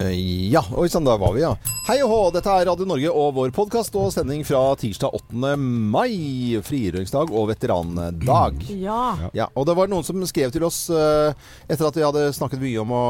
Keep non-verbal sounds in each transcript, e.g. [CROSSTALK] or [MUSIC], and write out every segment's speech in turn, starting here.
Eh, Ja, oi sann, der var vi, ja. Hei og hå, dette er Radio Norge og vår podkast og sending fra tirsdag 8. mai. Frigjøringsdag og veterandag. Ja. Ja, og det var noen som skrev til oss eh, etter at vi hadde snakket mye om å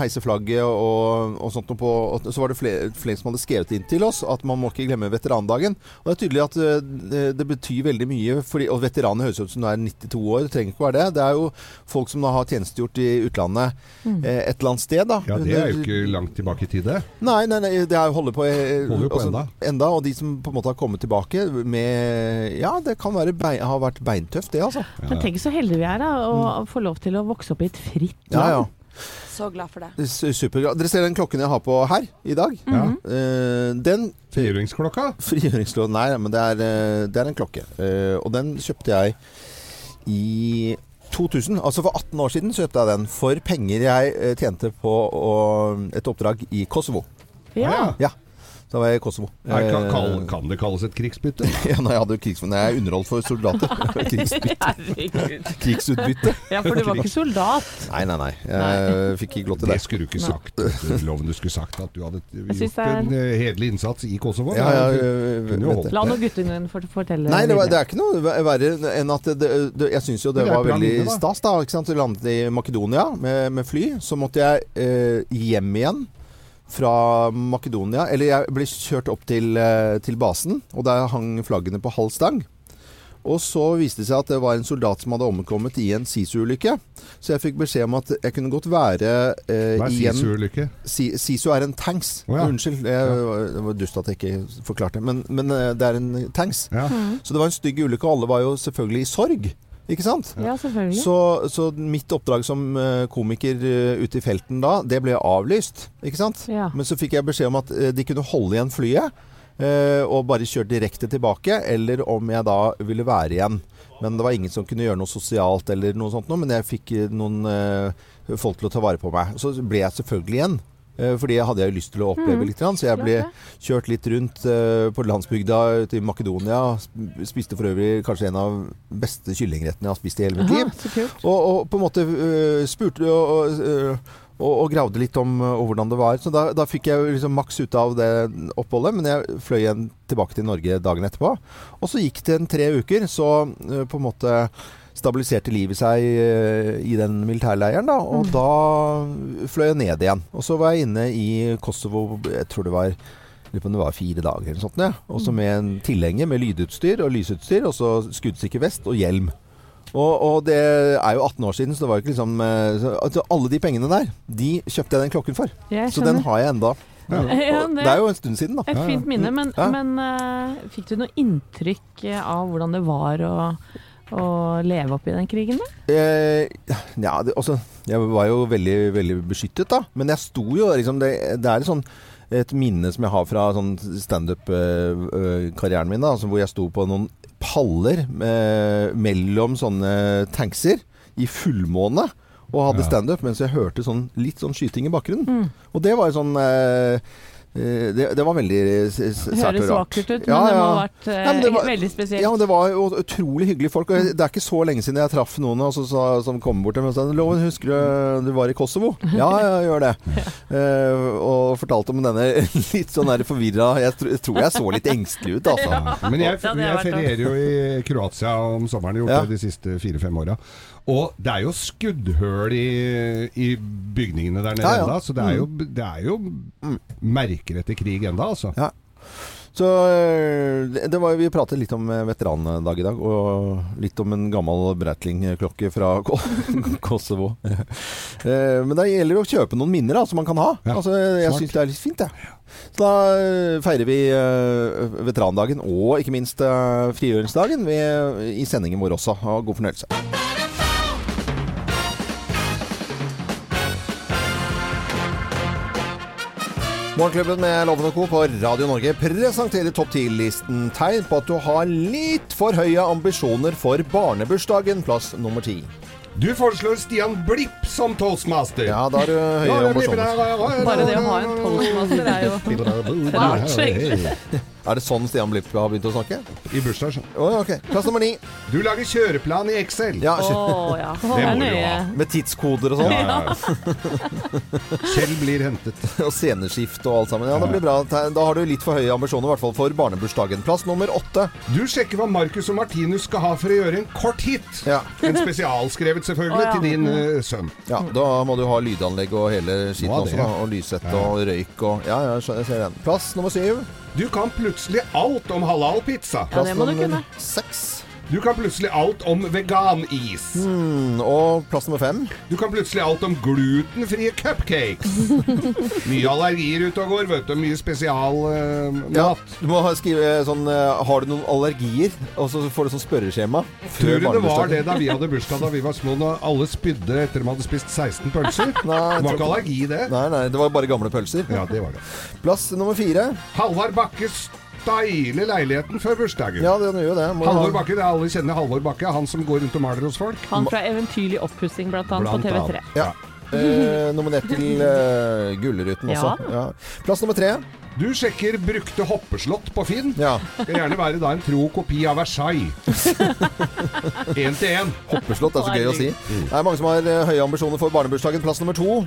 heise flagget og, og sånt noe på og Så var det flere, flere som hadde skrevet inn til oss at man må ikke glemme veterandagen. Og det er tydelig at eh, det, det betyr veldig mye, fordi, og veteraner høres ut som du er 92 år. Det trenger ikke være det. Det er jo folk som da har tjenestegjort i utlandet mm. et eller annet sted. da. Ja, det er jo ikke langt tilbake i tid, det. Nei, nei, nei, det er holder på, eh, Holder på også, enda. enda. Og de som på en måte har kommet tilbake med Ja, det kan være bein, ha vært beintøft, det, altså. Men tenk så heldige vi er da, å få lov til å vokse opp i et fritt land. Ja, ja. Så glad for det. Er Dere ser den klokken jeg har på her i dag? Ja. Eh, den Frigjøringsklokka. Frigjøringsklokka, Nei, men det er, eh, det er en klokke. Eh, og den kjøpte jeg i 2000. Altså for 18 år siden kjøpte jeg den for penger jeg eh, tjente på å, et oppdrag i Kosovo. Ja. Ja. Da var jeg i Kosovo. Nei, kan, Eh, kan, kan det kalles et krigsbytte? [LAUGHS] Ja, nei, jeg hadde krigsfunn. Jeg er underholdt for soldater. [LAUGHS] Krigsbytte. [LAUGHS] Krigsutbytte. Ja, for du var ikke soldat. Nei, nei, nei. Jeg fikk ikke lov til Det det. skulle du ikke sagt. Loven du skulle sagt at du hadde gjort er- en eh, hederlig innsats i Kosovo. Ja, ja, jeg holdt. det. La nå guttungen fortelle. Nei, det, var, det er ikke noe verre enn at det, det, Jeg syns jo det Det var veldig stas. da, ikke sant? Du landet i Makedonia med, med fly. Så måtte jeg eh, hjem igjen fra Makedonia. Eller jeg ble kjørt opp til, eh, til basen, og der hang flaggene på halv stang. Og så viste det seg at det var en soldat som hadde omkommet i en SISU-ulykke. Så jeg fikk beskjed om at jeg kunne godt være eh, Hva er i en SISU-ulykke? SISU er en tanks. Oh, ja. Unnskyld, jeg, det var dust at jeg ikke forklarte. Men, men eh, det er en tanks. Ja. Så det var en stygg ulykke, og alle var jo selvfølgelig i sorg. Ikke sant? Ja, selvfølgelig. Så, så mitt oppdrag som eh, komiker eh, ute i felten da, det ble avlyst. Ikke sant? Ja. Men så fikk jeg beskjed om at eh, de kunne holde igjen flyet. Og bare kjøre direkte tilbake, eller om jeg da ville være igjen. Men det var ingen som kunne gjøre noe sosialt eller noe sånt noe, men jeg fikk noen folk til å ta vare på meg. Så ble jeg selvfølgelig igjen. Eh, For det hadde jeg lyst til å oppleve litt. Så jeg ble kjørt litt rundt eh, på landsbygda til Makedonia. Spiste for øvrig kanskje en av beste kyllingrettene jeg har spist i hele mitt liv. Og, og på en måte øh, spurte og, og, og, gravde litt om hvordan det var. Så da, da fikk jeg liksom maks ut av det oppholdet. Men jeg fløy igjen tilbake til Norge dagen etterpå. Og så gikk det en tre uker, så på en måte stabiliserte livet seg øh, i den militærleiren. Da, og da fløy jeg ned igjen. Og så var jeg inne i Kosovo, jeg tror det var lurer på om det var fire dager eller noe sånt. Ja. Også med en tilhenger med lydutstyr og lysutstyr, og så skuddsikker vest og hjelm. Og, og det er jo 18 år siden, så det var jo ikke liksom eh, så, altså, Alle de pengene der, de kjøpte jeg den klokken for. Så den har jeg enda. Ja, [LAUGHS] Ja, det- det er jo en stund siden, da. Et fint minne, men, men uh, fikk du noe inntrykk eh, av hvordan det var å, å leve oppi den krigen? da? Eh, ja, det, altså, jeg var jo veldig, veldig beskyttet, da. Men jeg sto jo liksom Det, det er et sånn et minne som jeg har fra sånn standup-karrieren min, da, altså hvor jeg sto på noen paller eh, mellom sånne tankser i fullmåne og hadde standup mens jeg hørte sånn, litt sånn skyting i bakgrunnen. Og det var jo sånn eh, eh, det, det var veldig s- sært og Høres rart. vakkert ut, men Ja, det må ha vært eh, Nei, var- veldig spesielt. Ja, men det var jo utrolig hyggelige folk. Og det er ikke så lenge siden jeg traff noen altså, så, som kom bort til meg og sa Loven, husker du du var i Kosovo? [LAUGHS] Ja, ja, gjør det. Eh, og fortalte om denne [LAUGHS] litt sånn der forvirra Jeg jeg, tror jeg så litt engstelig ut, altså. Ja, Men jeg, Ja, jeg ferierer jo i Kroatia om sommeren, gjort Ja. det de siste fire-fem åra. Og det er jo skuddhull i, i bygningene der nede Ja, ja. enda, så det er jo, det er jo merker etter krig enda, altså. Ja. Så eh, det var, Vi pratet litt om eh, veterandag i dag, og litt om en gammel Breitling-klokke fra [LAUGHS] Kosovo. Eh, Men det gjelder å kjøpe noen minner da, som man kan ha. Ja, altså, jeg syns det er litt fint, jeg. Så da feirer vi veterandagen og ikke minst frigjøringsdagen i sendingen vår også. Ha god fornøyelse. Morgenklubben med Loven og Co. på Radio Norge presenterer topp 10-listen tegn på at du har litt for høye ambisjoner for barnebursdagen, plass nummer ti. Du foreslår Stian Blipp som toastmaster. Ja, da er du høye ambisjoner. Bare det å ha en toastmaster er jo rart, egentlig. [LAUGHS] Er det sånn Stian Blipp har begynt å snakke? I bursdag. så. Å, ok. Plass nummer ni. Du lager kjøreplan i Excel. Ja, oh, ja. [LAUGHS] Det må er du jo ha. med tidskoder og sånn. Ja, ja, ja. [LAUGHS] Kjell blir hentet. Og sceneskift og alt sammen. Ja, det blir bra. Da har du litt for høye ambisjoner, i hvert fall for barnebursdagen. Plass nummer åtte. Du sjekker hva Marcus og Martinus skal ha for å gjøre en kort hit. Ja. En spesialskrevet, selvfølgelig, oh, ja. til din uh, sønn. ja, da må du ha lydanlegg og hele skitten også, det. da. Og lyssett og røyk og Ja, ja, jeg ser den. Plass nummer syv. Du kan plutselig alt om halal-pizza. Ja, det må du kunne. seks. Du kan plutselig alt om veganis. Mm, og plass nummer fem. Du kan plutselig alt om glutenfrie cupcakes. [LAUGHS] Mye allergier ute og går, vet du. Mye spesialmat. Ja, du må skrive sånn uh, Har du noen allergier? Og så får du sånn spørreskjema. Tror du det var det da vi hadde bursdag da vi var små, når alle spydde etter de hadde spist 16 pølser? [LAUGHS] Nei, Det var ikke allergi, det. Nei, nei, det var bare gamle pølser. Ja, det var det. Plass nummer fire. Halvard Bakke styler leiligheten før bursdagen. Ja, den gjør det. Må Halvor Bakke, det er alle kjenner Halvor Bakke, han som går rundt og maler hos folk. Han fra Eventyrlig oppussing, blant annet, på TV3. Ja. Eh, nominert til eh, Gullruten Ja. også. Ja. Plass nummer tre. Du sjekker brukte hoppeslott på Finn. Ja. Skal gjerne være da en tro kopi av Versailles. [LAUGHS] Én til én. Hoppeslott er så gøy å si. Det er mange som har eh, høye ambisjoner for barnebursdagen. Plass nummer to.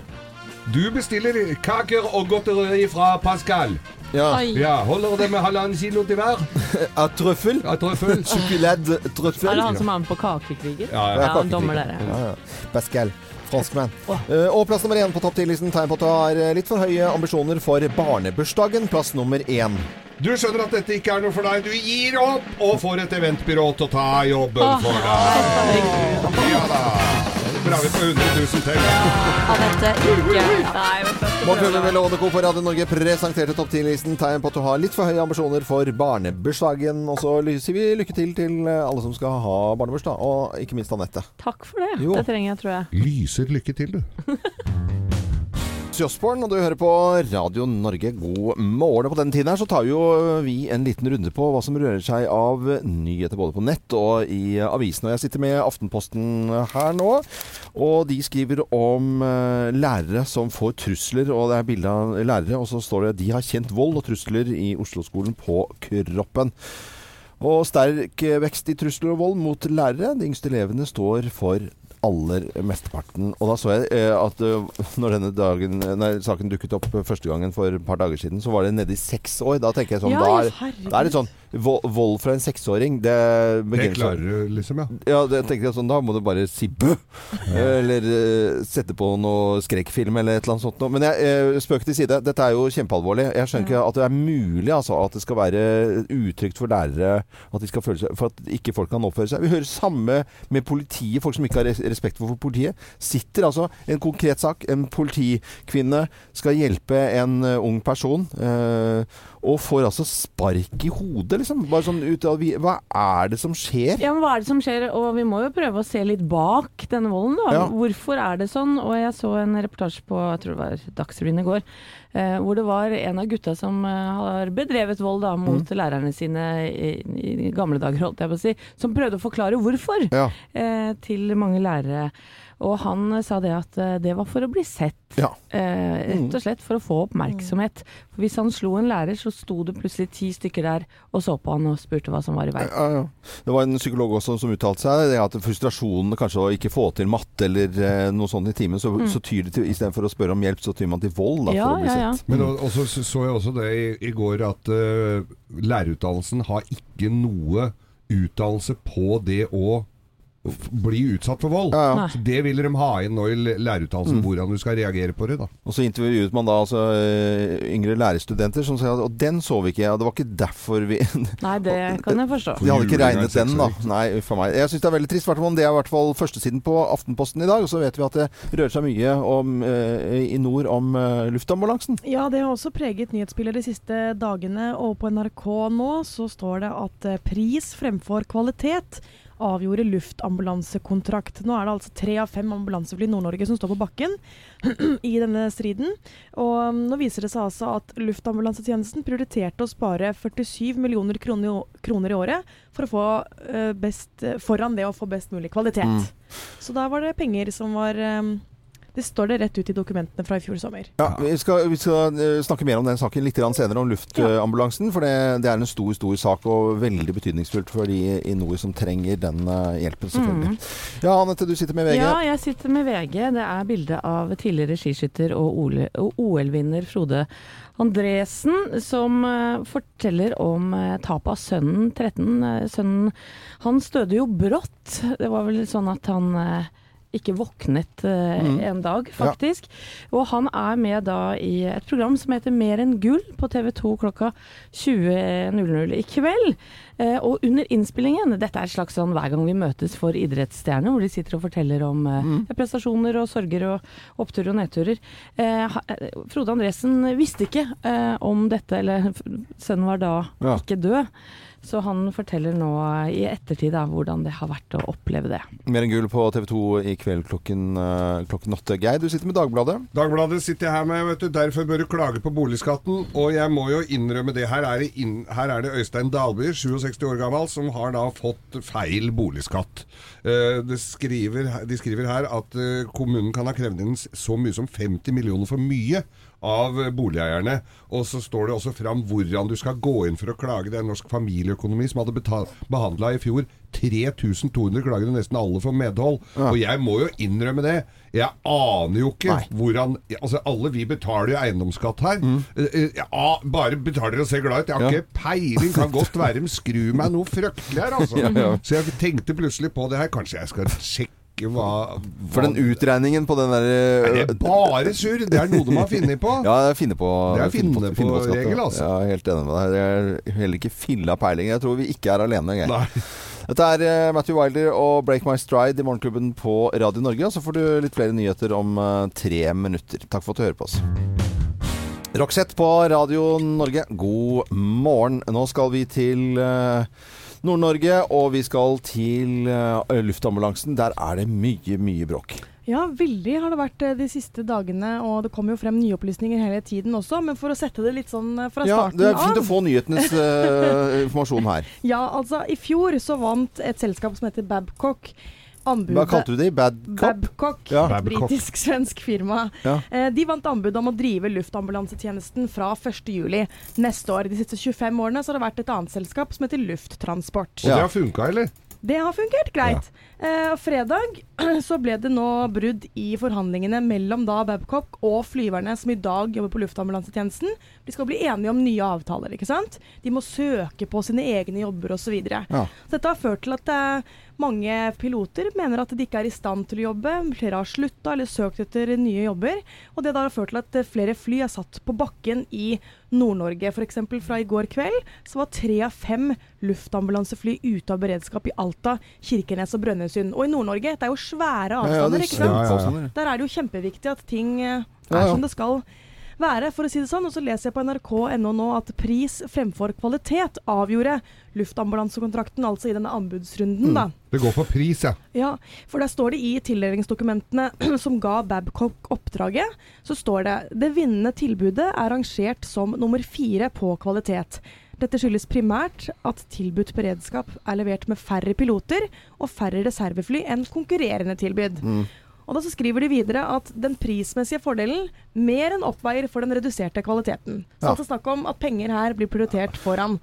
Du bestiller kaker og godteri fra Pascal. Ja. Ja, Holder det med halvannen kilo til hver? [LAUGHS] Av Trøffel. Av trøffel. [LAUGHS] Sjokolade trøffel. Er det han som er med på Kakekriger? Ja, ja. Ja, han dommer dere. Ja, ja. Pascal. Franskmann. Åh. Eh, og plass nummer én på topp ti-listen tegn på at du har eh, litt for høye ambisjoner for barnebursdagen. Plass nummer én. Du skjønner at dette ikke er noe for deg. Du gir opp og får et eventbyrå til å ta jobben for deg. Ja da. Bra vi på 100 000 til. Anette, ikke Nei. Morten Lovende Co. på Radio Norge presenterte topp 10-listen tegn på at du har litt for høye ambisjoner for barnebursdagen. Og så sier vi lykke til til alle som skal ha barnebursdag, og ikke minst Anette. Takk for det. Jo. Det trenger jeg, tror jeg. Lyser lykke til, du. [LAUGHS] Osborne, og du hører på Radio Norge. God morgen. På denne tiden her så tar jo vi en liten runde på hva som rører seg av nyheter både på nett og i avisene. Jeg sitter med Aftenposten her nå, og de skriver om eh, lærere som får trusler. Og det er bilde av lærere, og så står det de har kjent vold og trusler i Oslo-skolen på kroppen. Og sterk vekst i trusler og vold mot lærere. De yngste elevene står for aller mesteparten. Og da så jeg eh, at eh, når denne dagen, nei, saken dukket opp første gangen for et par dager siden, så var det nede i seks år. Da tenker jeg sånn Ja, da, er, da er det sånn vold, fra en seksåring Det, Det klarer du liksom, ja. ja, det tenker jeg sånn, Da må du bare si bø! Eller uh, sette på noe skrekkfilm eller et eller annet sånt. noe. Men jeg, uh, spøk til side. Dette er jo kjempealvorlig. Jeg skjønner ikke at det er mulig altså, at det skal være utrygt for lærere at de skal føle seg, for at ikke folk kan oppføre seg. Vi hører samme med politiet. Folk som ikke har respekt for politiet. Sitter altså en konkret sak. En politikvinne skal hjelpe en eh, ung person. eh, og får altså spark i hodet, liksom. Bare sånn ut av Hva er det som skjer? Ja, men Hva er det som skjer? Og vi må jo prøve å se litt bak denne volden. da. Ja. Hvorfor er det sånn? Og jeg så en reportasje på jeg tror det var Dagsrevyen i går, hvor det var en av gutta som eh, har bedrevet vold da, mot Mm. lærerne sine i, i gamle dager, holdt jeg på å si, som prøvde å forklare hvorfor Ja. eh, til mange lærere. Og han eh, sa det at eh, det var for å bli sett. Ja. Eh, rett og slett for å få oppmerksomhet. For hvis han slo en lærer, så sto det plutselig ti stykker der og så på han og spurte hva som var i veien. Ja, ja. Det var en psykolog også som uttalte seg. Det at frustrasjonen kanskje å ikke få til matte eller eh, noe sånt i timen, så, så tyr det til istedenfor å spørre om hjelp, så tyr man til vold da, Mm. For å bli ja, ja. Men også så så jeg også det i, i går at uh, lærerutdannelsen har ikke noe utdannelse på det å bli utsatt for vold. Ja, ja. Så det vil de ha inn nå i l- mm. hvordan du skal reagere på det. da. Og så intervjuet man da altså eh, yngre lærerstudenter som sa at og den så vi ikke, og det var ikke derfor vi [LAUGHS] Nei, det kan jeg forstå. De hadde ikke regnet den, da. Nei, uff a meg. Jeg syns det er veldig trist. hvertfall Det er i hvert fall førstesiden på Aftenposten i dag. Og så vet vi at det rører seg mye om, eh, i nord om eh, luftambulansen. Ja, det har også preget nyhetsbildet de siste dagene. Og på NRK nå så står det at pris fremfor kvalitet avgjorde luftambulansekontrakt. Nå er det altså tre av fem ambulansefly i Nord-Norge som står på bakken [CLEARS THROAT] i denne striden. Og um, nå viser det seg altså at luftambulansetjenesten prioriterte å spare 47 millioner kroner i, året for å få eh, best, foran det å få best mulig kvalitet. Mm. Så da var det penger som var um, Det står det rett ut i dokumentene fra i fjor sommer. Ja, vi skal, vi skal eh, snakke mer om den saken litt senere, om luftambulansen. For det, det er en stor stor sak og veldig betydningsfullt for de i nord som trenger den eh, hjelpen, selvfølgelig. Ja, Anette, du sitter med VG. Ja, jeg sitter med VG. Det er bilde av tidligere skiskytter og OL-vinner Frode Andresen, som eh, forteller om tapet av sønnen 13. Eh, sønnen hans døde jo brått. Det var vel sånn at han ikke våknet eh, Mm. en dag, faktisk. Og han er med da i et program som heter Mer enn gull på TV 2 klokka 20.00 i kveld. Eh, og under innspillingen, dette er et slags sånn hver gang vi møtes for idrettsstjerner, hvor de sitter og forteller om eh, Mm. prestasjoner og sorger og oppturer og nedturer. Frode Andresen visste ikke om dette, eller sønnen var da Ja. ikke død. Så han forteller nå eh, i ettertid da, hvordan det har vært å oppleve det. Mer enn gull på TV 2 i kveld klokken, eh, klokken åtte. Geir, du sitter med Dagbladet. Dagbladet sitter jeg her med, vet du. Derfor bør du klage på boligskatten. Og jeg må jo innrømme det. Her er det, inn, her er det Øystein Dalby, 67 år gammel, som har da fått feil boligskatt. De skriver, de skriver her at eh, kommunen kan ha krevd inn så mye som 50 millioner for mye av boligeierne. Og så står det også fram hvordan du skal gå inn for å klage. Det er Norsk Familieøkonomi som hadde behandla i fjor 3200 klager, og nesten alle får medhold. Ja. Og jeg må jo innrømme det. Jeg aner jo ikke Nei. hvordan Altså, alle vi betaler jo eiendomsskatt her. Eh, eh, Ja, bare betaler og ser glad ut. Jeg har Mm. Ja. ikke peiling. Kan godt være de skrur meg noe fryktelig her, altså. [LAUGHS] Så jeg tenkte plutselig på det her. Kanskje jeg skal sjekke hva, For den utregningen på den der Er eh, det bare surr? Det er noe de har funnet på. [LAUGHS] Ja, jeg finne på Det er finne, finne på finne på regel, altså. Ja, jeg er helt enig med deg. Det er heller ikke filla peiling. Jeg tror vi ikke er alene, engang. [LAUGHS] Dette er eh, Matthew Wilder og Break My Stride i Morgenklubben på Radio Norge. Og så får du litt flere nyheter om eh, tre minutter. Takk for at du hører på oss. Roxette på Radio Norge, god morgen. Nå skal vi til eh, Nord-Norge, og vi skal til eh, luftambulansen. Der er det mye, mye bråk. Ja, veldig har det vært eh, de siste dagene, og det kommer jo frem nye opplysninger hele tiden også. Men for å sette det litt sånn eh, fra Ja, starten det er fint av å få nyhetenes uh, [LAUGHS] informasjon her. Ja, altså i fjor så vant et selskap som heter Babcock anbudet Hva kalte du det? Bad Babcock, Ja. Britisk-svensk firma. Ja. Eh, de vant anbud om å drive luftambulansetjenesten fra 1.7 neste år. De siste 25 årene så har det vært et annet selskap som heter Lufttransport. Og det har funka, eller? Det har fungert greit. Eh, fredag [CLEARS THROAT] så ble det nå brudd i forhandlingene mellom da Babcock og flyverne som i dag jobber på luftambulansetjenesten. De skal bli enige om nye avtaler, ikke sant? De må søke på sine egne jobber osv. Ja. Så dette har ført til at eh, mange piloter mener at de ikke er i stand til å jobbe. Flere har slutta eller søkt etter nye jobber. Og det har ført til at flere fly er satt på bakken i Nord-Norge. F.eks. fra i går kveld så var tre av fem luftambulansefly ute av beredskap i Alta, Kirkenes og Brønnøysund. Og i Nord-Norge, det er jo svære Ja, ja, avstander, ikke sant? Ja. Der er det jo kjempeviktig at ting eh, er som det skal være, for å si det sånn. Og så leser jeg på nrk.no nå at pris fremfor kvalitet avgjorde luftambulansekontrakten, altså i denne anbudsrunden, Mm. da. Det går på pris, ja. Ja, for der står det i tildelingsdokumentene [CLEARS THROAT] som ga Babcock oppdraget, så står det det vinnende tilbudet er rangert som nummer fire på kvalitet. Dette skyldes primært at tilbudt beredskap er levert med færre piloter og færre reservefly enn konkurrerende tilbud. Mm. Og da så skriver de videre at den prismessige fordelen mer enn oppveier for den reduserte kvaliteten. Så Ja. altså snakk om at penger her blir prioritert foran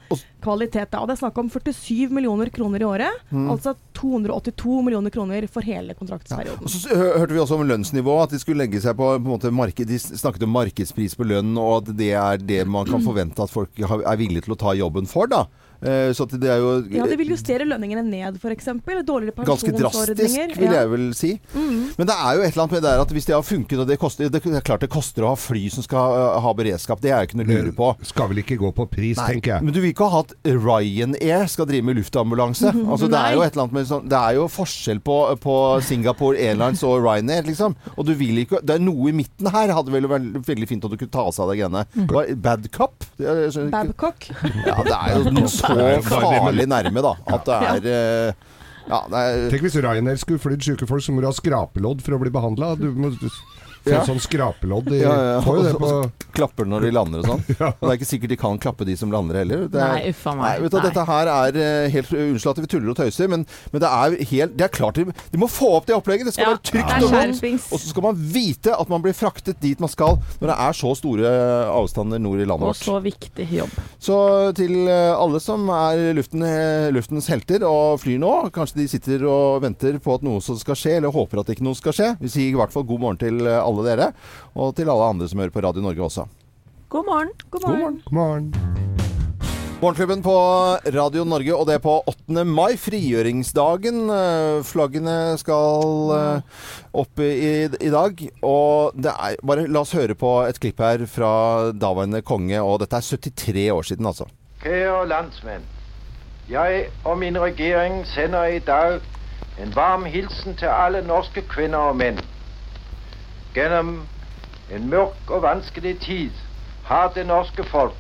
kvalitet. Og det er snakk om 47 millioner kroner i året. Mm. Altså 282 millioner kroner for hele kontraktsperioden. Ja. så hørte vi også om lønnsnivå, at de skulle legge seg på, på måte marked, De snakket om markedspris på lønn, og at det er det man kan [CLEARS THROAT] forvente at folk er villige til å ta jobben for, da. Eh, Så at det er jo Ja, det vil justere lønningene ned, f.eks. Dårligere ganske drastisk, vil jeg vel si. Mm. Men det er jo et eller annet med det der at hvis det har funket, og det koster Det er klart det koster å ha fly som skal uh, ha beredskap, det er jo ikke noe å lure på. Det skal vel ikke gå på pris, tenker jeg. Men du vil ikke ha at Ryanair skal drive med luftambulanse? [LAUGHS] Altså, det er jo et eller annet med sånn Det er jo forskjell på, på Singapore Airlines og Ryanair, liksom. Og du vil ikke Det er noe i midten her hadde vel vært veldig fint at du kunne ta av seg det greiene. Hva- Bad cop? Jeg skjønner. Babcock. Ja, det er jo [LAUGHS] så farlig nærme, da. At det er eh, Ja, det er, Tenk hvis Ryanair skulle flydd syke folk, så må du ha skrapelodd for å bli behandla. Du må få Ja. sånn skrapelodd i Ja, ja. Får jo det på klapper når de lander og sånn. [LAUGHS] Og det er ikke sikkert de kan klappe de som lander heller. Det er, Nei, uffa meg. Nei, vet du, Nei. Dette her er eh, helt Unnskyld at vi tuller og tøyser, men, men det er helt Det er klart de, de må få opp det opplegget. Det skal Ja, være trygt og godt. Og så skal man vite at man blir fraktet dit man skal når det er så store avstander nord i landet Og så viktig jobb. Så til eh, alle som er luften, eh, luftens helter og flyr nå, kanskje de sitter og venter på at noe som skal skje, eller håper at ikke noe skal skje. Vi sier i hvert fall god morgen til eh, alle dere, og til alle andre som hører på Radio Norge også. God morgen. God God morgen. morgen. God morgen. Morgenklubben på Radio Norge, og det er på 8. mai, frigjøringsdagen. Eh, Flaggene skal eh, opp i, i dag. Og det er Bare la oss høre på et klipp her fra daværende konge, og dette er 73 år siden, altså. Kjære landsmenn. Jeg og min regjering sender i dag en varm hilsen til alle norske kvinner og menn. Gjennom en mørk og vanskelig tid har det norske folk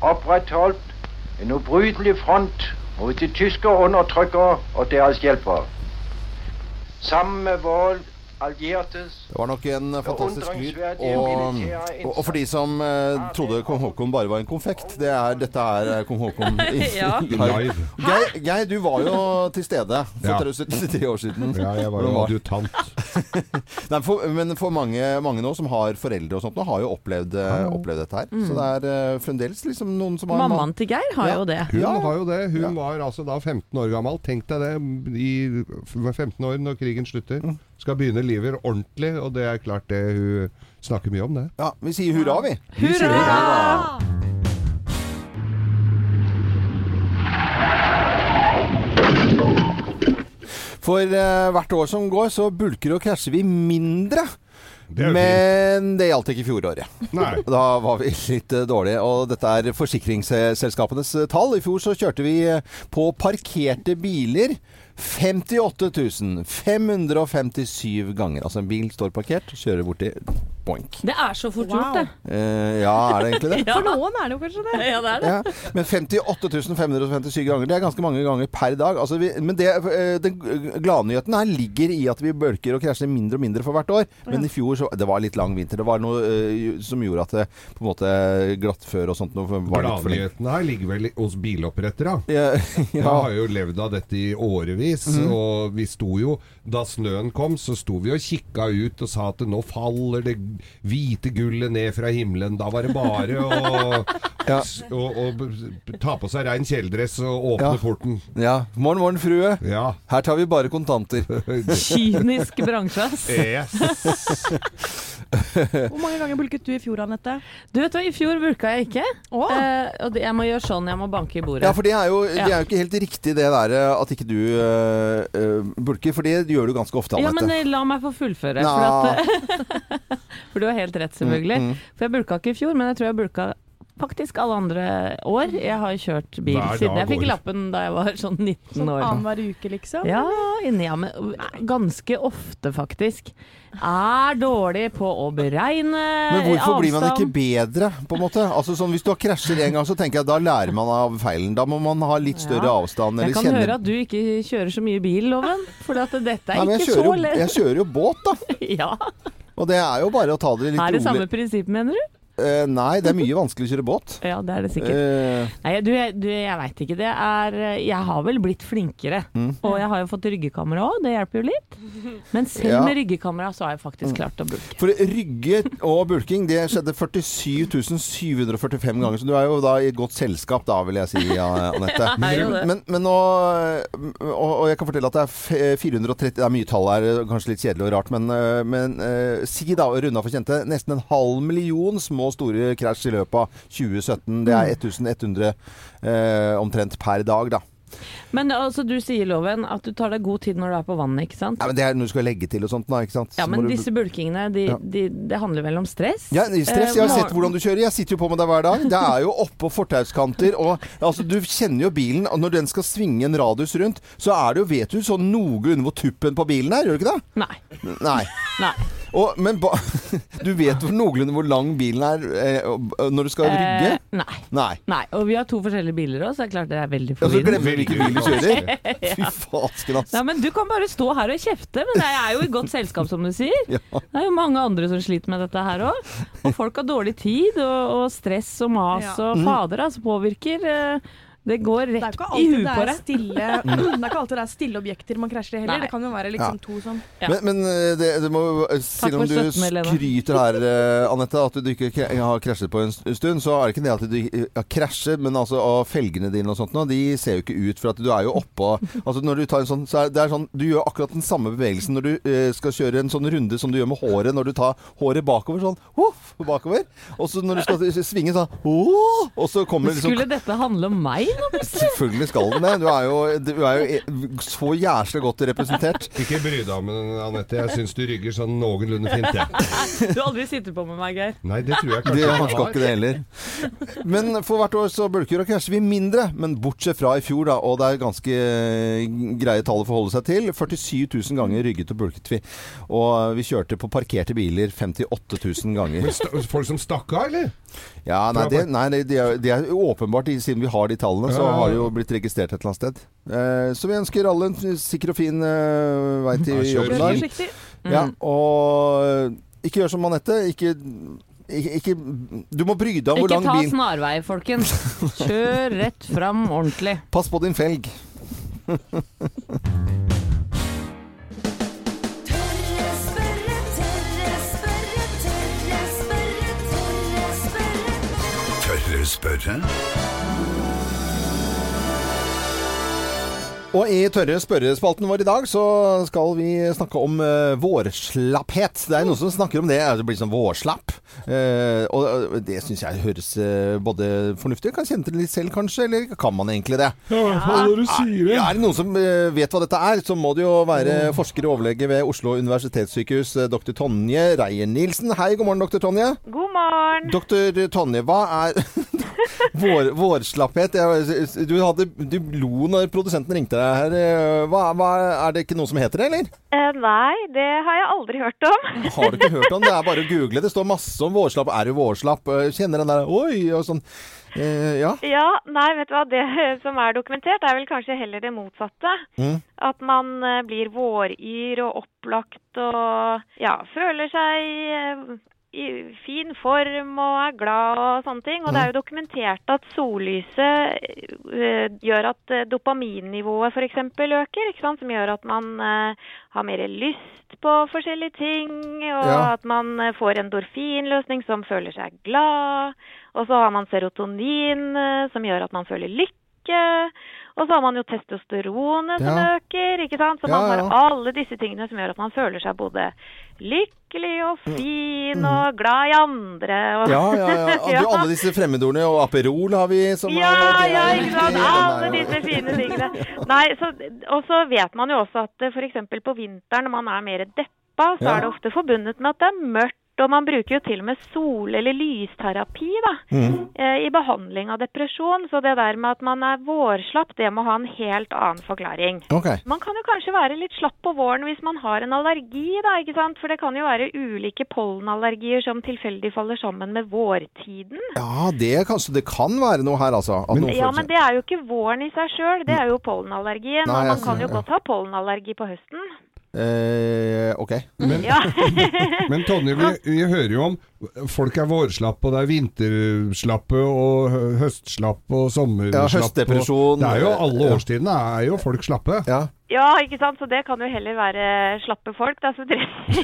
opprettholdt en ubrytelig front mot de tyske undertrykkere og deres hjelpere. Sammen med alliertes Det var nok en fantastisk lyd. Og, og, og for de som eh, trodde kong Haakon bare var en konfekt, det er, dette er kong Haakon [LAUGHS] i, Ja. Live. Geir, Geir, du var jo til stede Ja. for 73 [LAUGHS] år siden. Ja, jeg var jo var- adjutant. [LAUGHS] Nei, for, men for mange, mange nå som har foreldre og sånt, nå har jo opplevd, eh, opplevd dette her. Så det er uh, fremdeles liksom noen som har Mammaen til Geir har Ja. jo det. Hun Ja. har jo det. Hun Ja. var altså da 15 år gammel. Tenk deg det. I hun var 15 år når krigen slutter. Mm. Skal begynne livet ordentlig, og det er klart det hun snakker mye om det. Ja, vi sier hurra, vi. Hurra! For eh, hvert år som går, så bulker og krasjer vi mindre. Det Men det gjaldt ikke fjoråret. Nei. [LAUGHS] Da var vi litt eh, dårlige. Og dette er forsikringsselskapenes eh, tall. I fjor så kjørte vi eh, på parkerte biler 58 557 ganger. Altså en bil står parkert, kjører borti boink. Det er så fort Wow. gjort, det. Eh, ja, er det egentlig det? [LAUGHS] Ja. For noen er det jo kanskje det. Ja, det er det. Ja, men 58 557 ganger, det er ganske mange ganger per dag. Altså vi, men det, eh, den gladnyheten her ligger i at vi bølker og krasjer mindre og mindre for hvert år. Men i fjor så Det var litt lang vinter. Det var noe uh, som gjorde at det på en måte glattfør og sånt noe. Gladnyhetene her ligger vel hos bilopprettere. Ja, [LAUGHS] Jeg har jo levd av dette i årevis, mm. og vi sto jo Da snøen kom, så sto vi og kikka ut og sa at nå faller det hvite gullet ned fra himmelen. Da var det bare å, [LAUGHS] Ja. s- å, å ta på seg rein kjeledress og åpne Ja. porten. ja. Morgen, morgen, frue. Ja. Her tar vi bare kontanter. [LAUGHS] Kynisk bransje, ass. Yes. [LAUGHS] Hvor mange ganger bulket du i fjor, Anette? Du vet hva, i fjor bulka jeg ikke. Oh. Eh, og det, jeg må gjøre sånn, jeg må banke i bordet. Ja, for det er jo, det er jo ikke helt riktig det der eh, at ikke du eh, bulker, for det gjør du ganske ofte, Ja, men la meg få fullføre. Nå. For, at, for du har helt rett, selvfølgelig. Mm, mm. For jeg bulka ikke i fjor, men jeg tror jeg bulka faktisk alle andre år. Jeg har kjørt bil Hver siden jeg fikk lappen da jeg var sånn 19 år. Sånn år. annenhver uke, liksom? Ja, inni ja, men ganske ofte faktisk. Er dårlig på å beregne avstand. Men hvorfor blir man ikke bedre, på en måte? Altså sånn, Hvis du har krasjer en gang, så tenker jeg da lærer man av feilen. Da må man ha litt større Ja. avstand. Jeg kan kjenne høre at du ikke kjører så mye bil, Loven. For at dette er Nei, ikke så lett. jeg kjører jo båt, da. [LAUGHS] Ja, Og det er jo bare å ta det litt Er det rolig. samme prinsipp, mener du? Eh, nei, det er mye vanskelig å kjøre båt. [LAUGHS] Ja, det er det sikkert. Uh, Nei, du, du, jeg veit ikke. Det er Jeg har vel blitt flinkere. Mm. Og jeg har jo fått ryggekamera òg, det hjelper jo litt. Men selv Ja. med ryggekamera så har jeg Mm. faktisk klart å bulke. for rygge og bulking, det skjedde 47 745 ganger. Så du er jo da i et godt selskap, da, vil jeg si, Anette. [LAUGHS] Men, men nå og, og jeg kan fortelle at det er 430 Det er mye tall her, kanskje litt kjedelig og rart, men, eh, men uh, si da, runda for kjente, nesten en halv million små og store krasj i løpet av 2017. Det er 1100 eh, omtrent per dag, da. Men altså, du sier, Loven, at du tar deg god tid når du er på vannet, ikke sant? Ja, men det er når du skal legge til og sånt, da, ikke sant. Ja, men men du- disse bulkingene, de, Ja. de, det handler vel om stress? Ja, stress. Jeg har Eh, sett hvordan du kjører. Jeg sitter jo på med deg hver dag. Det er jo oppå fortauskanter. Og altså, du kjenner jo bilen. Og når den skal svinge en radius rundt, så er det jo, vet du, sånn noenlunde hvor tuppen på bilen er. Gjør du ikke det? Nei. Nei. Nei. Og, men ba, [LAUGHS] du vet noenlunde hvor lang bilen er eh, når du skal rygge? Nei. Nei. Nei. Og vi har to forskjellige biler òg, så det er klart det er veldig Ja, så forvirrende. glemmer vi hvilken bil du kjører. [LAUGHS] Fy fasken, ass. Nei, men Du kan bare stå her og kjefte, men jeg er jo i godt selskap, som du sier. Ja. Det er jo mange andre som sliter med dette her òg. Og folk har dårlig tid, og, og stress og mas Ja. og fader, altså påvirker. eh, Det går rett det i alltid huet det på deg. stille [LAUGHS] Det er ikke alltid det er stille objekter man krasjer i heller. Nei. Det kan jo være liksom to som Ja. Men, men eh, det, det må, selv om du skryter her, eh, Anette, at du ikke har krasjet på en stund, så er det ikke det at du har krasjet, men altså av felgene dine og sånt nå, de ser jo ikke ut for at du er jo oppå Altså når du tar en sånn, så er det er sånn Du gjør akkurat den samme bevegelsen når du eh, skal kjøre en sånn runde som du gjør med håret, når du tar håret bakover sånn Huff, bakover. Og så når du skal svinge sånn «Åh!» Og så kommer liksom Skulle dette handle om meg? Selvfølgelig skal den det. Du er jo, du er jo e- så jæslig godt representert. Ikke bry deg om det, Anette. Jeg syns du rygger sånn noenlunde fint, jeg. [LAUGHS] Du har aldri sittet på med meg, Geir. Nei, det tror jeg Det kanskje han skal ikke det heller. Men for hvert år så bulker og krasjer vi mindre. Men bortsett fra i fjor, da, og det er ganske eh, greie tall å forholde seg til. 47 000 ganger rygget og bulket vi. Og vi kjørte på parkerte biler 58 000 ganger. Men Folk som stakk av, eller? Ja, nei, det, nei, det, det er, det er åpenbart, siden vi har de tallene, så ja, ja. har det jo blitt registrert et eller annet sted. Eh, så vi ønsker alle en sikker og fin eh, vei til jobben. Kjør Ja, og ikke gjør som Anette. Ikke, ikke, ikke Du må bry deg om hvor Ikke ta snarvei, folkens. Kjør rett fram ordentlig. Pass på din felg. Tørre spørre, tørre spørre, tørre spørre, Og i Tørre spørrespalten vår i dag så skal vi snakke om uh, vårslapphet. Det er noen som snakker om det. Det blir sånn vårslapp. Uh, og eh, det syns jeg høres uh, både fornuftig Kan kjenne til det litt selv, kanskje. Eller kan man egentlig det? Ja, Når du sier det. er det noen som vet hva dette er, så må det jo være forsker og overlege ved Oslo universitetssykehus, eh, dr. Tonje Reier-Nielsen. Hei, god morgen, dr. Tonje. God morgen. Dr. Tonje, hva er [LAUGHS] [LAUGHS] vår, vårslapphet? Du, hadde, du lo når produsenten ringte deg her. Eh, Hva, hva, er det ikke noe som heter det, eller? Eh, nei, det har jeg aldri hørt om. [LAUGHS] Har du ikke hørt om det? Er bare å google. Det står masse om vårslapp. Er du vårslapp? Eh, Kjenner den der Oi! og sånn. Eh, ja. Ja, nei, vet du hva. Det [LAUGHS] som er dokumentert, er vel kanskje heller det motsatte. Mm. At man eh, blir våryr og opplagt og ja, føler seg i fin form og er glad og sånne ting. Og det er jo dokumentert at sollyset eh, gjør at eh, dopaminnivået f.eks. øker, ikke sant? som gjør at man eh, har mer lyst på forskjellige ting, og Ja. at man får får endorfinløsning som føler seg glad. Og så har man serotonin som gjør at man føler lykke. Og så har man jo testosteronet som Ja. øker, ikke sant. Så Ja, man har ja. alle disse tingene som gjør at man føler seg både lykkelig og fin og glad i andre. Og Mm. Ja, ja, [LAUGHS] ja. Alle disse fremmedordene, og Aperol har vi som ja, er, ja, ikke sant. Alle disse fine tingene. Nei, så, og så vet man jo også at f.eks. på vinteren når man er mer deppa, så Ja. er det ofte forbundet med at det er mørkt. Og man bruker jo til og med sol- eller lysterapi da, Mm. eh, i behandling av depresjon. Så det der med at man er vårslapp, det må ha en helt annen forklaring. Okay. Man kan jo kanskje være litt slapp på våren hvis man har en allergi, da, ikke sant? For det kan jo være ulike pollenallergier som tilfeldig faller sammen med vårtiden. Ja, det, kanskje, det kan være noe her, altså. At noen Ja, men det er jo ikke våren i seg sjøl, det er jo pollenallergien. Nei, og man kan jo ja. godt ha pollenallergi på høsten. Eh, Ok. Ja. [LAUGHS] Men Tonje, vi, vi hører jo om folk er vårslappe, og det er vinterslappe, og hø- høstslappe, og sommerslappe. Ja, høstdepresjon. og- Det er jo alle årstidene er jo folk slappe. Ja. ja, ikke sant. Så det kan jo heller være slappe folk, da. Det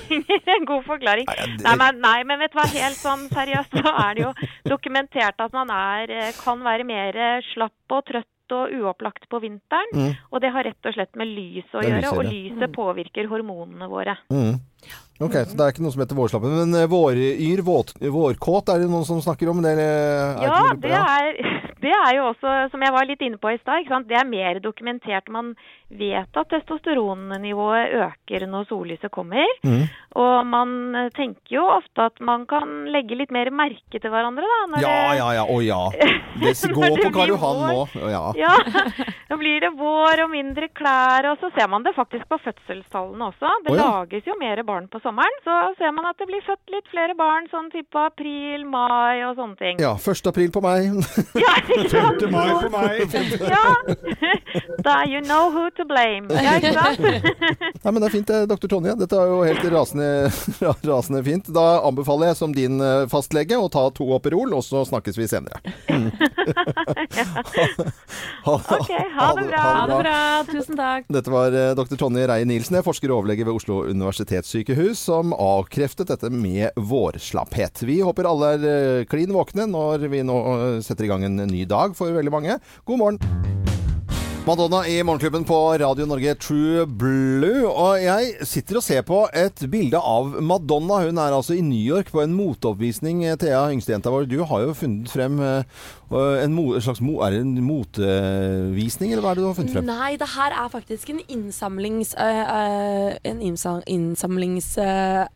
trenger en god forklaring. Nei men, nei, men vet du hva, helt sånn seriøst så er det jo dokumentert at man er, eh, kan være mer slapp og trøtt og uopplagt på vinteren. Mm. Og det har rett og slett med lys å gjøre, gjøre, og lyset, mm. påvirker hormonene våre. Mm. Ok, så det er ikke noe som heter vårslappen. Men eh, våryr, våt, vårkåt, er det noen som snakker om det? er Ja, det er, [LAUGHS] det er jo også, som jeg var litt inne på i stad, det er mer dokumentert. Man vet at testosteronnivået øker når sollyset kommer. Mm. Og man eh, tenker jo ofte at man kan legge litt mer merke til hverandre, da. når Ja, det- ja, ja. Å ja. [LAUGHS] Det går på Karl Johan nå. Ja. Ja, [LAUGHS] da blir det vår og mindre klær, og så ser man det faktisk på fødselstallene også. Det oh, ja. lages jo mer barn på sommeren, så ser man at det blir født litt flere barn sånn type april, mai og sånne ting. ja. 1. april på meg. Ja, ikke [LAUGHS] sant? 5. mai på meg. Ja. Da you know who to blame. Ja, ikke sant? [LAUGHS] Nei, men det er fint, det, dr. Tonje. Dette er jo helt rasende, rasende fint. Da anbefaler jeg som din eh, fastlege å ta to Operol, og så snakkes vi senere. [LAUGHS] Mm. ha, Ok, ha det bra. Ha det bra. Tusen takk. Dette var eh, dr. Tonje Reie Nilsen, er forsker og overlege ved Oslo universitetssykehus, som avkreftet dette med vårslapphet. Vi håper alle er eh, klin våkne når vi nå eh, setter i gang en ny dag for veldig mange. God morgen! Madonna i Morgenklubben på Radio Norge True Blue. Og jeg sitter og ser på et bilde av Madonna. Hun er altså i New York på en moteoppvisning. Thea, yngstejenta vår, du har jo funnet frem eh, en, mo en slags mo Er det en motevisning, eller hva er det du har funnet frem? Nei, det her er faktisk en innsamlings... øh, øh, en innsa- innsamlings... øh,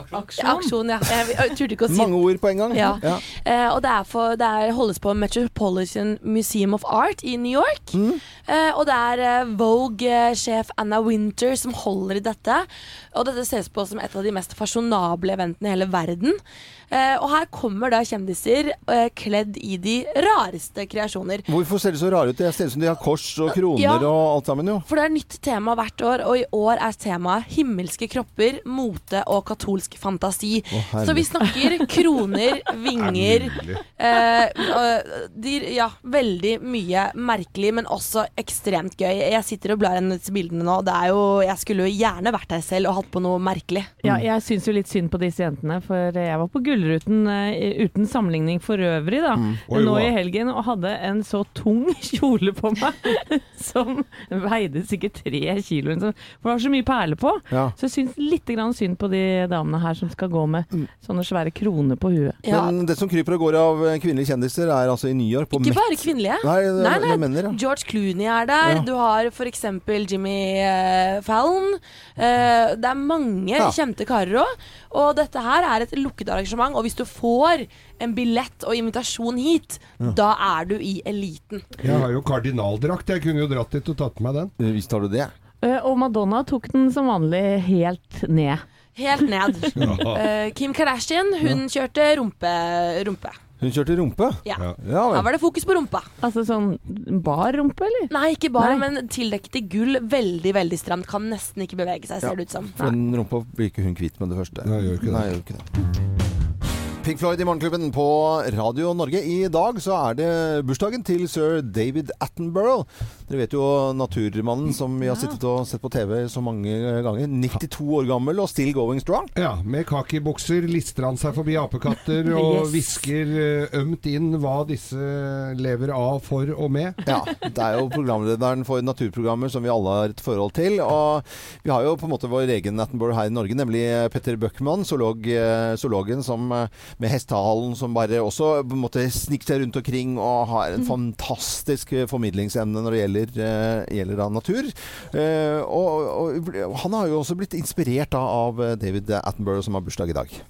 Aksjon. aksjon, ja. Jeg, jeg turte ikke å si Mange ord på en gang. Ja. Eh, og det, er for, det er, holdes på Metropolitan Museum of Art i New York. Eh, og det er eh, Vogue-sjef Anna Winter som holder i dette. Og dette ses på som et av de mest fasjonable eventene i hele verden. Eh, og her kommer da kjendiser eh, kledd i de rareste kreasjoner. Hvorfor ser de så rare ut? Det ser ut som de har kors og kroner Ja. og alt sammen, jo. For det er nytt tema hvert år, og i år er temaet himmelske kropper, mote og katolsk fantasi. Å. Så vi snakker kroner, [LAUGHS] vinger eh, de, Ja, veldig mye merkelig, men også ekstremt gøy. Jeg sitter og blar gjennom disse bildene nå. Det er jo, jeg skulle jo gjerne vært der selv og hatt på noe merkelig. Ja, jeg syns jo litt synd på disse jentene, for jeg var på Gullruten eh, uten sammenligning for øvrig, da. Oi, nå i helgen, og hadde en så tung [LAUGHS] kjole på meg som veide sikkert tre kilo. eller For det var så mye perler på. Ja. Så jeg syns litt grann synd på de damene her som skal gå med sånne svære kroner på huet. Ja, Men det som kryper og går av eh, kvinnelige kjendiser, er altså i New York på ikke bare kvinnelige. Nei, det, Nei, nei, mener, ja. George Clooney er der. Ja. Du har f.eks. Jimmy eh, Fallon. Eh, det er mange Ja. kjente karer òg. Og dette her er et lukket arrangement. Og hvis du får en billett og invitasjon hit, da er du i eliten. Jeg har jo kardinaldrakt. Jeg kunne jo dratt dit og tatt med den. Eh, Visst har du det. Eh, Og Madonna tok den som vanlig helt ned. Helt ned. [LAUGHS] Eh, Kim Kardashian, hun kjørte rumpe. rumpe. Hun kjørte rumpe. Ja. Ja. Ja Her var det fokus på rumpa. Altså sånn bar rumpe, eller? Nei, ikke bar, Nei. men tildekket i gull. Veldig, veldig stramt. Kan nesten ikke bevege seg, ser det ut som. For den rumpa blir ikke hun kvitt med det første. Nei, gjør ikke det. Nei, gjør ikke det. Pink Floyd i Morgenklubben på Radio Norge. I dag så er det bursdagen til sir David Attenborough. Dere vet jo naturmannen som vi har sittet og sett på TV så mange ganger. 92 år gammel og still going strong. Ja, med kakibukser lister han seg forbi apekatter [LAUGHS] og Yes. hvisker eh, ømt inn hva disse lever av, for og med. Ja, det er jo programlederen for naturprogrammer som vi alle har et forhold til. Og vi har jo på en måte vår egen Attenborough her i Norge, nemlig Petter Bøckmann, zoolog, eh, zoologen som, eh, med hestehalen som bare også på en måte sniker seg rundt omkring og har en fantastisk eh, formidlingsevne når det gjelder, eh, gjelder da natur. Eh, og, og han har jo også blitt inspirert da, av David Attenborough som har bursdag i dag.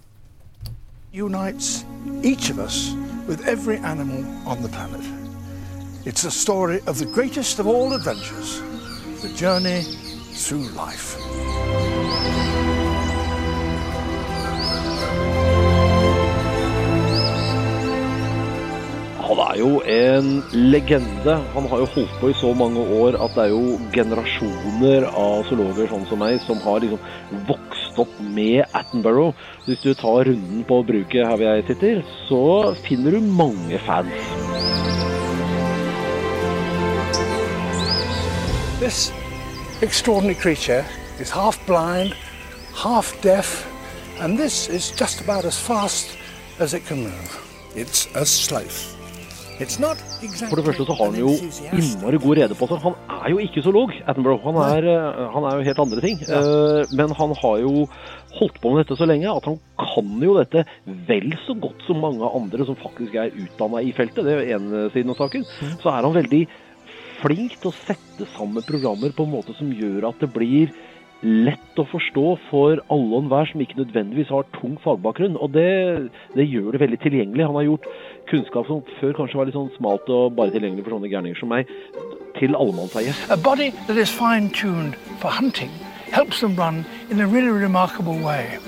unites each of us with every animal on the planet. It's a story of the greatest of all adventures, the journey through life. Er jo en legende. Han har jo holdt på i så mange år at det er jo generasjoner av zoologer sånn som meg som har liksom vokst opp med Attenborough. Hvis du tar runden på bruket her hvor jeg sitter, så finner du mange fans. This extraordinary creature is half blind, half deaf, and this is just about as fast as it can move. It's a sloth. For det første så har han jo innmari god rede på seg. Han er jo ikke zoolog, Attenborough. Han er, eh, han er jo helt andre ting. Ja. Men han har jo holdt på med dette så lenge at han kan jo dette vel så godt som mange andre som faktisk er utdanna i feltet. Det er ene siden av saken. Så er han veldig flink til å sette sammen programmer på en måte som gjør at det blir lett å forstå for alle og enhver som ikke nødvendigvis har tung fagbakgrunn. Og det, det gjør det veldig tilgjengelig. Han har gjort kunnskap som før kanskje var litt sånn smalt og bare tilgjengelig for sånne gærninger som meg, til allemannseie. A body that is fine tuned for hunting helps them run in a really remarkable way.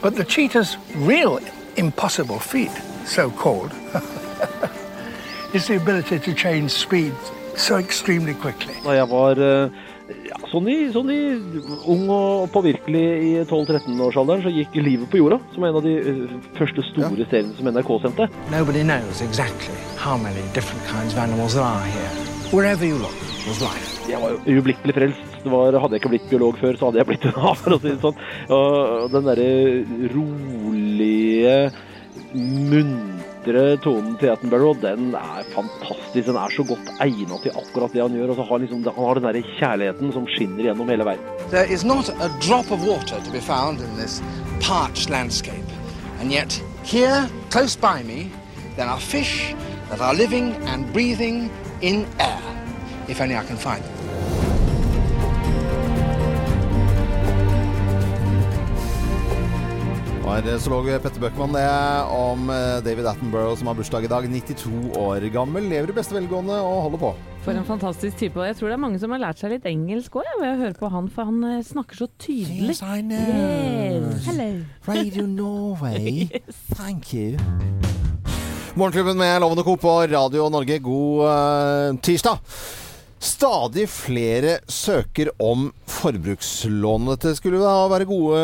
But the cheetah's real impossible feat, so called, [LAUGHS] is the ability to change speed so extremely quickly. Da jeg var ja, sånn, i, sånn i ung og påvirkelig i 12-13-årsalderen, så gikk Livet på jorda, som en av de eh, første store seriene som NRK sendte. Nobody knows exactly how many different kinds of animals there are here. Wherever you look, there's life. Jeg var jo ublikkelig frelst. Det var, hadde jeg ikke blitt biolog før, så hadde jeg blitt det da, for å si det sånn. Og den derre rolige, muntre tonen til Attenborough, den er fantastisk. Den er så godt egnet til akkurat det han gjør. Og så liksom, han har den der kjærligheten som skinner gjennom hele verden. There is not a drop of water to be found in this parched landscape. And yet, here, close by me, there are fish that are living and breathing in air. If only I can find them. Var zoolog Petter Bøckmann det om eh, David Attenborough som har bursdag i dag. 92 år gammel. Lever i beste velgående og holder på. For en fantastisk type. Og jeg tror det er mange som har lært seg litt engelsk òg, ved å høre på han, for han eh, snakker så tydelig. Yes, I know. Yes. Hello. Radio Norway. [LAUGHS] Thank you. Morgenklubben med Lovende Co. på Radio Norge, god uh, tirsdag. Stadig flere søker om forbrukslån. Dette skulle da være gode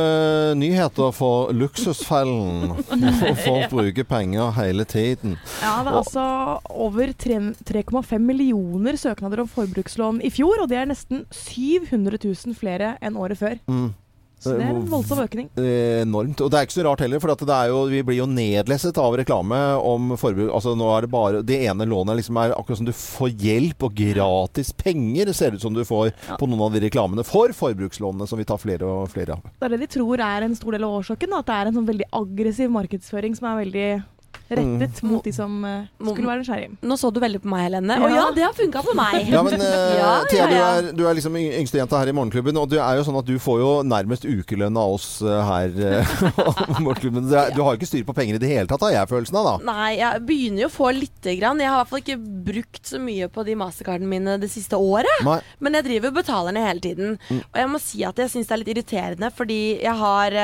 nyheter for luksusfellen. [LAUGHS] For folk bruker penger hele tiden. Ja, det er altså over 3,5 millioner søknader om forbrukslån i fjor, og det er nesten 700 000 flere enn året før. Mm. Så det er en voldsom økning. Eh, Enormt. Og det er ikke så rart heller, for det jo, vi blir jo nedlesset av reklame om forbruk. Altså nå er det bare Det ene lånet liksom er akkurat som du får hjelp og gratis penger. Det ser ut som du får på noen av de reklamene for forbrukslånene, som vi tar flere og flere av. Det er det de tror er en stor del av årsaken. At det er en sånn veldig aggressiv markedsføring som er veldig rettet mot de som eh, skulle være nysgjerrige. Nå så du veldig på meg, Helene. Og ja, det har funka for meg. Ja, men [LAUGHS] uh, Thea. Du, er, du er liksom yng- yngste jenta her i Morgenklubben, og du er jo sånn at du får jo nærmest ukelønn av oss eh, her [LAUGHS] Morgenklubben. Du, er, du har jo ikke styr på penger i det hele tatt, har jeg følelsen av, da. Nei, jeg begynner jo å få lite grann. Jeg har i hvert fall ikke brukt så mye på de mastercardene mine det siste året. Nei. Men jeg driver og betaler ned hele tiden. Mm. Og jeg må si at jeg syns det er litt irriterende, fordi jeg har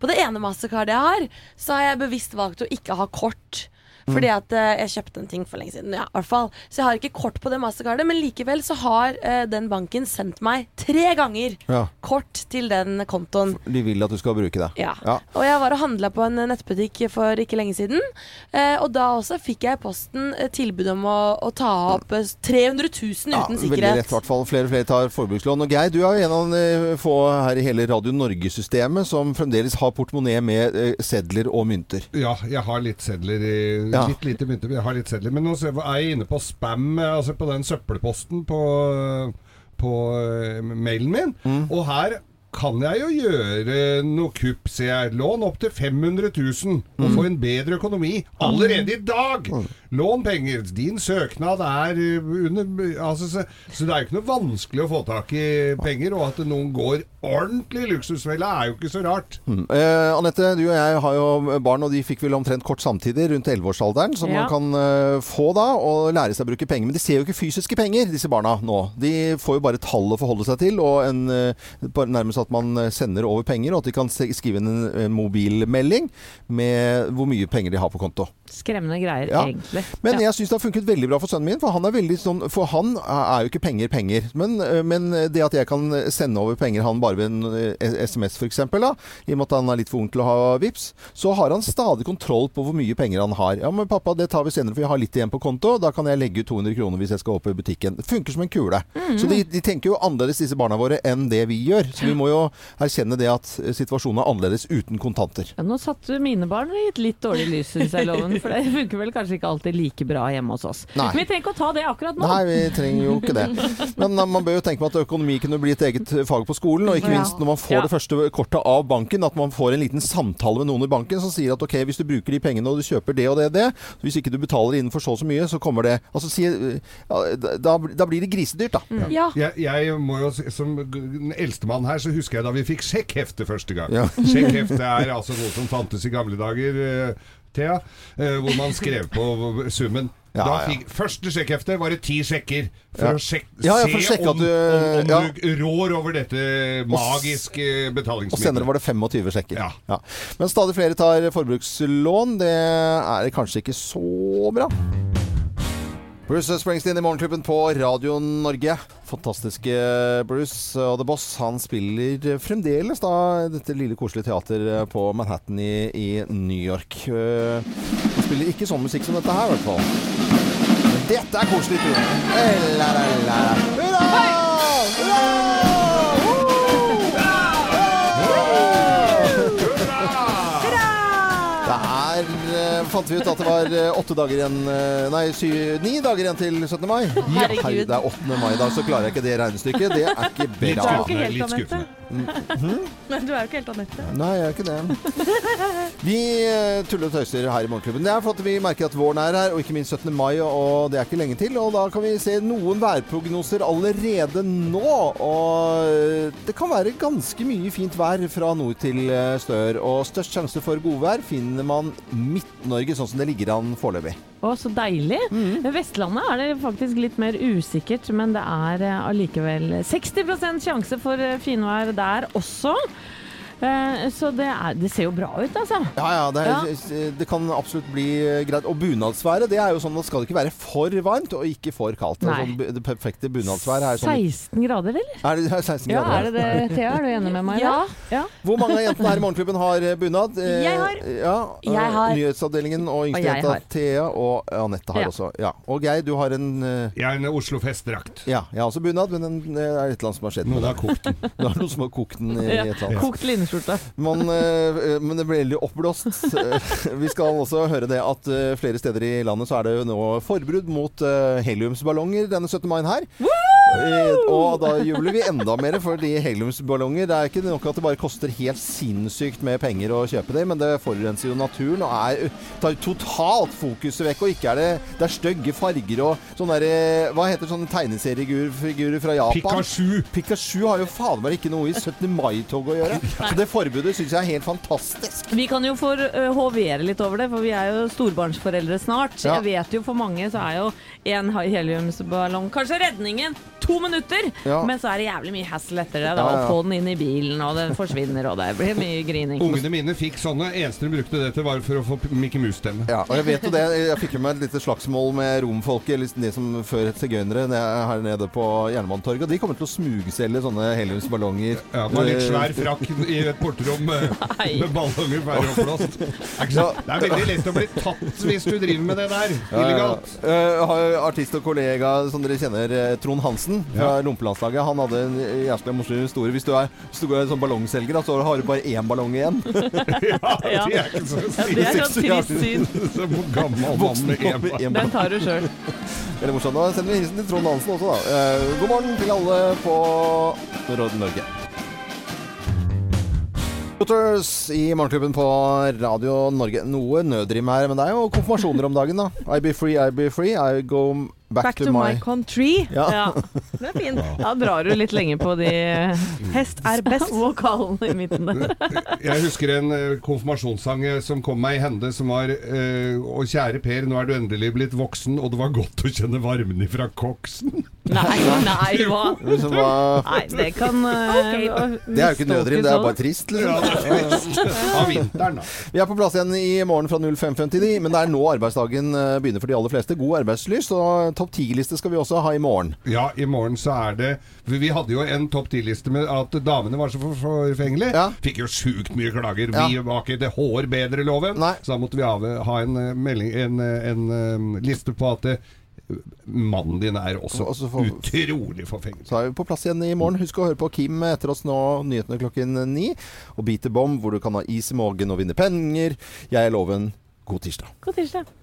På det ene mastercardet jeg har, så har jeg bevisst valgt å ikke ha kort. Mm. Fordi at uh, jeg kjøpte en ting for lenge siden. Ja, i hvert fall. Så jeg har ikke kort på det mastercardet, men likevel så har uh, den banken sendt meg tre ganger Ja. kort til den kontoen. De vil at du skal bruke det. Ja. Ja. Og jeg var og handla på en nettbutikk for ikke lenge siden. Uh, og da også fikk jeg i posten tilbud om å, å ta opp eh, 300 000 uten Ja, veldig rett, i hvert fall. Flere og flere tar forbrukslån. Og Geir, du er jo en av de få her i hele Radio Norge-systemet som fremdeles har portemonee med sedler og mynter. Ja, jeg har litt sedler i Ja. Litt lite mynter, jeg har litt sedler. Men nå ser jeg, er jeg inne på spam, altså på den søppelposten på, på eh, mailen min. Mm. Og her kan jeg jo gjøre noe kupp, ser jeg. Lån opp til 500 000 Mm. og få en bedre økonomi allerede i dag! Lån penger. Din søknad er eh, under altså, så, så det er jo ikke noe vanskelig å få tak i penger, og at noen går ordentlig i luksusfella er jo ikke så rart. Mm. Eh, Anette, du og jeg har jo barn, og de fikk vel omtrent kort samtidig, rundt 11-årsalderen, som Ja. man kan eh, få da, og lære seg å bruke penger. Men de ser jo ikke fysiske penger, disse barna nå. De får jo bare tall å forholde seg til, og en, eh, bare at man eh, sender over penger, og at de kan skrive inn en, mobilmelding med hvor mye penger de har på konto. Skremmende greier, Ja. egentlig. Men jeg syns det har funket veldig bra for sønnen min, for han er veldig sånn For han er jo ikke penger penger. Men, øh, men det at jeg kan sende over penger han bare ved en SMS f.eks., i og med at han er litt for ung til å ha VIPs, så har han stadig kontroll på hvor mye penger han har. Ja, men pappa, det tar vi senere, for jeg har litt igjen på konto. Da kan jeg legge ut 200 kroner hvis jeg skal opp i butikken. Det funker som en kule. Så de, de tenker jo annerledes, disse barna våre, enn det vi gjør. Så vi må må jo erkjenne det at eh, situasjonen er annerledes uten kontanter. Ja, nå satte mine barn i et litt dårlig lys, syns jeg, Loven. For det funker vel kanskje ikke alltid like bra hjemme hos oss. Nei. Men vi trenger ikke å ta det akkurat nå. Nei, vi trenger jo ikke det. Men eh, man bør jo tenke på at økonomi kunne bli et eget eh, fag på skolen. Og ikke minst når man får Ja. det første kortet av banken, at man får en liten samtale med noen i banken som sier at ok, hvis du bruker de pengene og du kjøper det og det og det, hvis ikke du betaler innenfor så og så mye, så kommer det Altså si da, da blir det grisedyrt, da. Mm. Ja. Jeg, jeg må jo, Som den eldstemann her, så husker jeg da vi fikk sjekkhefte første gang. Ja. [LAUGHS] Sjekkhefte er altså noe som fantes i gamle dager, eh, Thea. eh, hvor man skrev på summen. Ja, da ja. Første sjekkhefte var det ti sjekker. For Ja. å sjek, for se om, du- om, om du rår over dette magiske Og senere var det 25 sjekker. Ja. Men stadig flere tar forbrukslån. Det er kanskje ikke så bra. Bruce Springsteen i Morgenklubben på Radio Norge. Fantastiske Bruce og The Boss. Han spiller fremdeles da dette lille koselige teater på Manhattan i, i New York. Eh, Han spiller ikke sånn musikk som dette her, i hvert fall. Men dette er koselig. Eh, la. Hurra! Eh, Fant vi ut at det var eh, åtte dager igjen eh, Nei, sy, ni dager igjen til 17. mai. Herregud. Herre, det er 8. mai i dag, så klarer jeg ikke det regnestykket. Det er ikke bra. Litt skuffende. Litt Anette. Men du er jo ikke helt Anette. Nei, jeg er ikke det. Vi eh, tuller og tøyser her i Morgenklubben. Det er for at vi merker at våren er her, og ikke minst 17. mai, og det er ikke lenge til. Og da kan vi se noen værprognoser allerede nå. Og eh, det kan være ganske mye fint vær fra nord til eh, stør. Og størst sjanse for godvær finner man Midt-Norge, sånn som det ligger an foreløpig. Å, så deilig. Mm. Vestlandet er det faktisk litt mer usikkert, men det er eh, allikevel 60% sjanse for eh, finvær der også. Eh, Så det, er, det ser jo bra ut, altså. Ja, ja, det, er, det kan absolutt bli eh, greit. Og bunadsværet, det er jo sånn at det skal ikke være for varmt og ikke for kaldt. Det, er Nei. sånn, det perfekte bunadsværet er sånn 16 grader, eller? Er det 16 Ja, grader? er det det, Thea? Er du enig med meg? Ja. ja. Hvor mange av jentene her i Morgenklubben har eh, bunad? Jeg har. Ja, Jeg har. Nyhetsavdelingen og yngstejenta. Thea og Anette har Ja. også. Ja. Og Geir, du har en uh... Jeg er en Oslo festdrakt. Ja, jeg har også bunad, men den, det er et eller annet som har skjedd Men Noen har kokt den. [LAUGHS] Det er noen som har kokt den i et eller annet. Kokt linneskjorte. Man, eh, men det blir veldig oppblåst. Eh, Vi skal også høre det at eh, flere steder i landet så er det nå forbud mot eh, heliumsballonger denne 17. mai her. Eh, Og da jubler vi enda mer, for de heliumsballonger Det er ikke nok at det bare koster helt sinnssykt med penger å kjøpe dem, men det forurenser jo naturen og er, tar totalt fokuset vekk. Og ikke er det Det er stygge farger og sånne derre Hva heter sånne tegneseriefigurer fra Japan? Pikachu. Pikachu har jo fader meg ikke noe i 17. mai-toget å gjøre. [LAUGHS] Så det forbudet syns jeg er helt fantastisk. Vi kan jo få øh, hovere litt over det, for vi er jo storbarnsforeldre snart. Ja. Jeg vet jo for mange så er jo en heliumsballong kanskje redningen to minutter, Ja. men så er det jævlig mye hassle etter det. Da, Ja, ja. Å få den inn i bilen, og den forsvinner, og det blir mye grining. Ungene mine fikk sånne. Eneste de brukte det til, var for å få Mickey Mouse-stemme. Ja, og jeg vet jo det. Jeg fikk jo meg et lite slagsmål med romfolket, eller de som før het sigøynere, er her nede på Jernbanetorget. Og de kommer til å smugselge sånne heliumsballonger. Ja, Med litt Eh, svær frakk i et porterom med, med ballonger ferdig oppblåst. Det er ikke så- det veldig lett å bli tatt hvis du driver med det der. Ja, ja, ja. Illegalt. Eh, jo artist og kollega som dere kjenner, eh, Trond Hansen fra Ja. Lompelandslaget. Han hadde en jævlig morsom historie. Hvis du er, hvis du er sånn ballongselger, da, så har du bare én ballong igjen. [LAUGHS] Ja, det er ikke så Ja, det er trist syn. [LAUGHS] Den tar du sjøl. [LAUGHS] Veldig morsomt. Da sender vi hilsen til Trond Hansen også, da. Eh, god morgen til alle på Råd Norge. Scooters i Morgenklubben på Radio Norge. Noe nødrim her, men det er jo konfirmasjoner om dagen, da. I be free, I be free. I go back, Back to my country. Ja. Ja. Det er fint. Da drar du litt lenge på de Hest er best. [LAUGHS] vokalene i midten der. Jeg husker en eh, konfirmasjonssang eh, som kom meg i hende, som var eh, Å kjære Per, nå er du endelig blitt voksen, og det var godt å kjenne varmen ifra koksen. [LAUGHS] Nei, nei, hva? [LAUGHS] Nei, det kan okay, Det er jo ikke nødrim, det er bare trist. Liksom. trist. Av vinteren, da. Vi er på plass igjen i morgen fra 05.59, men det er nå arbeidsdagen begynner for de aller fleste. God arbeidslyst, og topp 10-liste skal vi også ha i morgen. Ja, i morgen så er det Vi hadde jo en topp 10-liste med at damene var så forfengelige. Ja. Fikk jo sjukt mye klager. Ja. Vi var ikke det hår bedre loven. Så da måtte vi ha, en, eh, melding, en, en, en, eh, liste på at det, mannen din er også også for, utrolig forfengelig. Så er vi på plass igjen i morgen. Husk å høre på Kim etter oss nå, nyhetene klokken ni. Og Beat the Bomb, hvor du kan ha is i magen og vinne penger. Jeg er Loven. God tirsdag. God tirsdag.